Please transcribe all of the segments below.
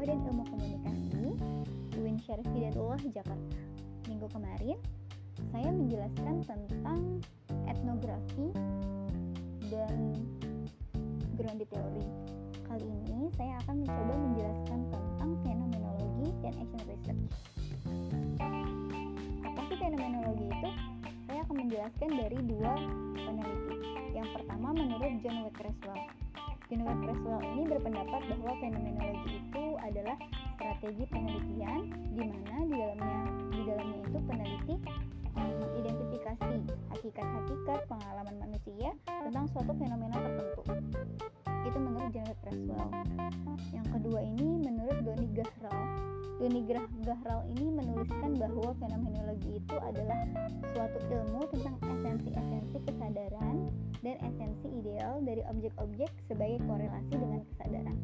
Dakwah dan Ilmu Komunikasi UIN Syarif Hidayatullah Jakarta. Minggu kemarin saya menjelaskan tentang etnografi dan ground theory. Kali ini saya akan mencoba menjelaskan tentang fenomenologi dan action research. Apa sih fenomenologi itu? Saya akan menjelaskan dari dua peneliti. Yang pertama menurut John W. Creswell. W. Creswell ini berpendapat bahwa fenomenologi itu adalah strategi penelitian di mana di dalamnya di dalamnya itu peneliti mengidentifikasi hakikat-hakikat pengalaman manusia tentang suatu fenomena tertentu. Itu menurut John Creswell. Yang kedua ini menurut Doni Gahral. Doni Gahral ini menuliskan bahwa fenomenologi itu adalah suatu ilmu tentang esensi-esensi kesadaran dan esensi ideal dari objek-objek sebagai korelasi dengan kesadaran.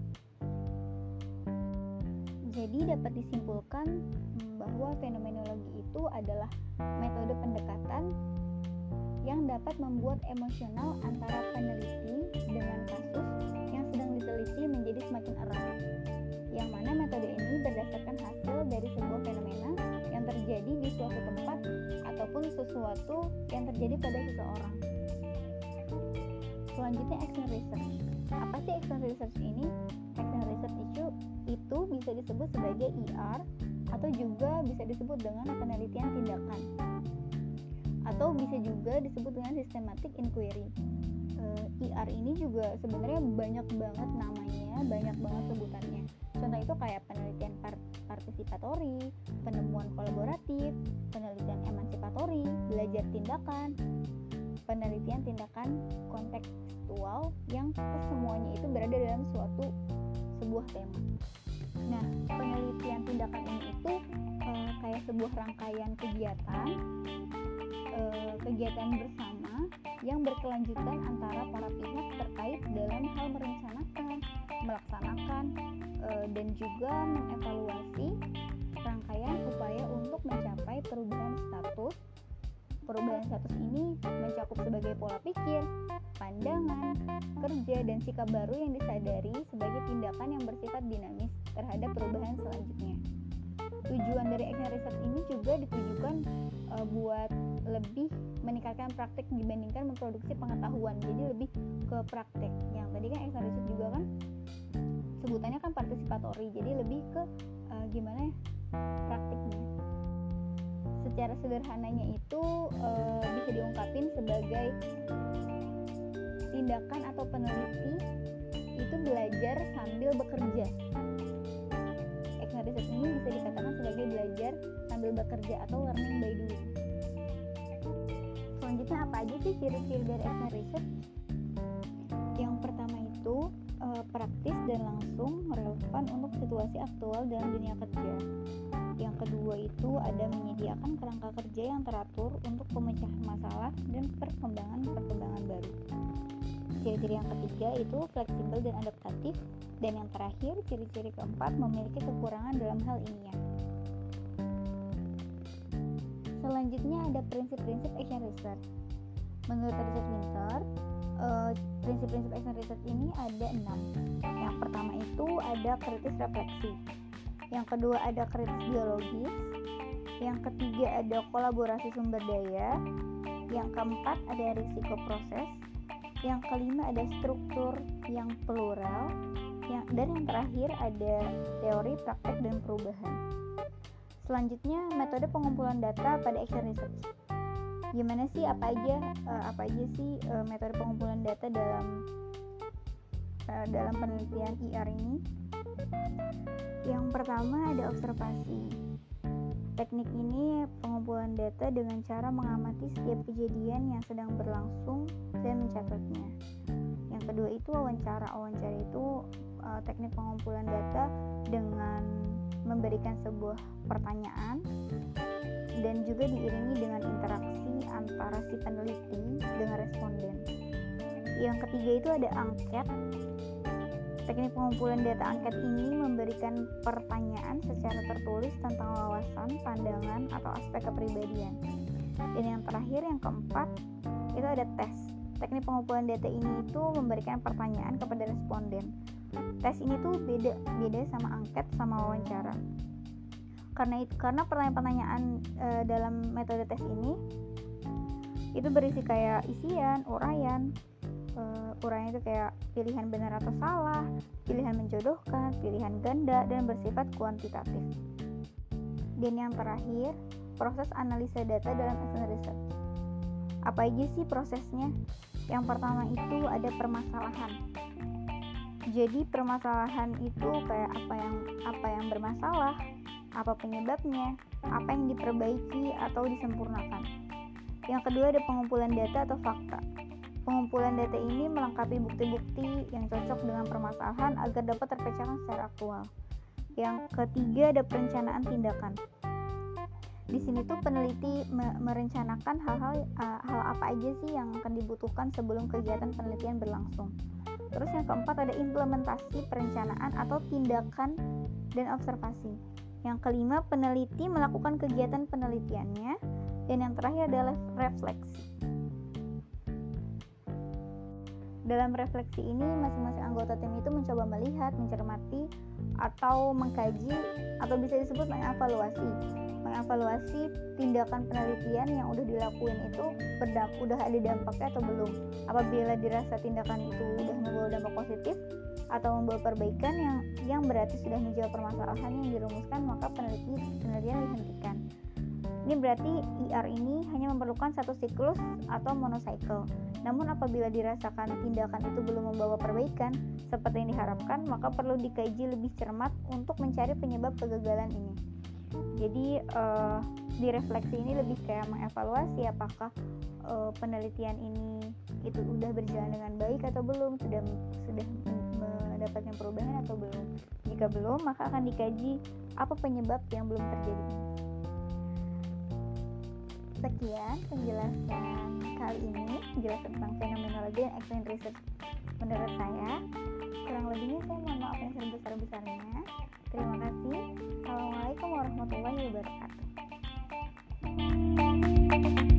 Jadi dapat disimpulkan hmm, bahwa fenomenologi itu adalah metode pendekatan yang dapat membuat emosional antara peneliti sesuatu yang terjadi pada seseorang. Selanjutnya action research. Apa sih action research ini? Action research issue itu bisa disebut sebagai ER atau juga bisa disebut dengan penelitian tindakan atau bisa juga disebut dengan systematic inquiry. ER ini juga sebenarnya banyak banget namanya, banyak banget sebutannya. Contoh itu kayak penelitian part partisipatori, penemuan kolaboratif, penelitian emansipatori, belajar tindakan, penelitian tindakan kontekstual yang kesemuanya itu berada dalam suatu sebuah tema. Nah, penelitian tindakan ini itu e, kayak sebuah rangkaian kegiatan e, kegiatan bersama yang berkelanjutan antara para pihak terkait dalam hal merencanakan, melaksanakan, e, dan juga mengevaluasi rangkaian upaya untuk mencapai perubahan status Perubahan status ini mencakup sebagai pola pikir, pandangan, kerja, dan sikap baru yang disadari sebagai tindakan yang bersifat dinamis terhadap perubahan selanjutnya. Tujuan dari action research ini juga ditujukan uh, buat lebih meningkatkan praktik dibandingkan memproduksi pengetahuan. Jadi lebih ke praktek. Yang tadi kan research juga kan sebutannya kan partisipatori. Jadi lebih ke uh, gimana ya praktiknya secara sederhananya itu e, bisa diungkapin sebagai tindakan atau peneliti itu belajar sambil bekerja. Action research ini bisa dikatakan sebagai belajar sambil bekerja atau learning by doing. Apa aja sih ciri-ciri dari action research? Yang pertama itu e, praktis dan langsung relevan untuk situasi aktual dalam dunia kerja. Yang kedua itu ada menyediakan kerangka kerja yang teratur untuk pemecahan masalah dan perkembangan-perkembangan baru. Ciri-ciri yang ketiga itu fleksibel dan adaptatif dan yang terakhir ciri-ciri keempat memiliki kekurangan dalam hal ini ya. Selanjutnya ada prinsip-prinsip action research. Menurut Richard Winter, uh, prinsip-prinsip action research ini ada enam. Yang pertama itu ada kritis refleksi yang kedua ada kritis biologis, yang ketiga ada kolaborasi sumber daya, yang keempat ada risiko proses, yang kelima ada struktur yang plural, yang, dan yang terakhir ada teori, praktek, dan perubahan. Selanjutnya metode pengumpulan data pada action research. Gimana sih apa aja uh, apa aja sih uh, metode pengumpulan data dalam uh, dalam penelitian IR ini? Yang pertama ada observasi. Teknik ini pengumpulan data dengan cara mengamati setiap kejadian yang sedang berlangsung dan mencatatnya. Yang kedua itu wawancara. Wawancara itu uh, teknik pengumpulan data dengan memberikan sebuah pertanyaan dan juga diiringi dengan interaksi antara si peneliti dengan responden. Yang ketiga itu ada angket Teknik pengumpulan data angket ini memberikan pertanyaan secara tertulis tentang wawasan, pandangan, atau aspek kepribadian. Dan yang terakhir, yang keempat, itu ada tes. Teknik pengumpulan data ini itu memberikan pertanyaan kepada responden. tes ini tuh beda beda sama angket sama wawancara karena itu karena pertanyaan-pertanyaan e, dalam metode tes ini itu berisi kayak isian uraian e, uraian itu kayak pilihan benar atau salah pilihan menjodohkan pilihan ganda dan bersifat kuantitatif. Dan yang terakhir proses analisa data dalam action research apa aja sih prosesnya? Yang pertama itu ada permasalahan. Jadi permasalahan itu kayak apa yang apa yang bermasalah apa penyebabnya, apa yang diperbaiki atau disempurnakan. Yang kedua ada pengumpulan data atau fakta. Pengumpulan data ini melengkapi bukti-bukti yang cocok dengan permasalahan agar dapat terpecahkan secara aktual. Yang ketiga ada perencanaan tindakan. Di sini tuh peneliti merencanakan hal-hal uh, hal apa aja sih yang akan dibutuhkan sebelum kegiatan penelitian berlangsung. Terus yang keempat ada implementasi perencanaan atau tindakan dan observasi. Yang kelima, peneliti melakukan kegiatan penelitiannya. Dan yang terakhir adalah refleksi. Dalam refleksi ini, masing-masing anggota tim itu mencoba melihat, mencermati, atau mengkaji, atau bisa disebut mengevaluasi. Mengevaluasi tindakan penelitian yang udah dilakuin itu berdamp udah ada dampaknya atau belum. Apabila dirasa tindakan itu udah membawa dampak positif, atau membawa perbaikan yang yang berarti sudah menjawab permasalahan yang dirumuskan maka peneliti penelitian dihentikan. Ini berarti IR ini hanya memerlukan satu siklus atau monocycle. Namun apabila dirasakan tindakan itu belum membawa perbaikan seperti yang diharapkan, maka perlu dikaji lebih cermat untuk mencari penyebab kegagalan ini. Jadi uh, di refleksi ini lebih kayak mengevaluasi apakah uh, penelitian ini itu udah berjalan dengan baik atau belum, sudah sudah mendapatkan perubahan atau belum. Jika belum, maka akan dikaji apa penyebab yang belum terjadi. Sekian penjelasan kali ini, jelas tentang fenomenologi dan action research menurut saya. Kurang lebihnya saya mohon maaf yang sebesar-besarnya. Terima kasih. Assalamualaikum warahmatullahi wabarakatuh. thank you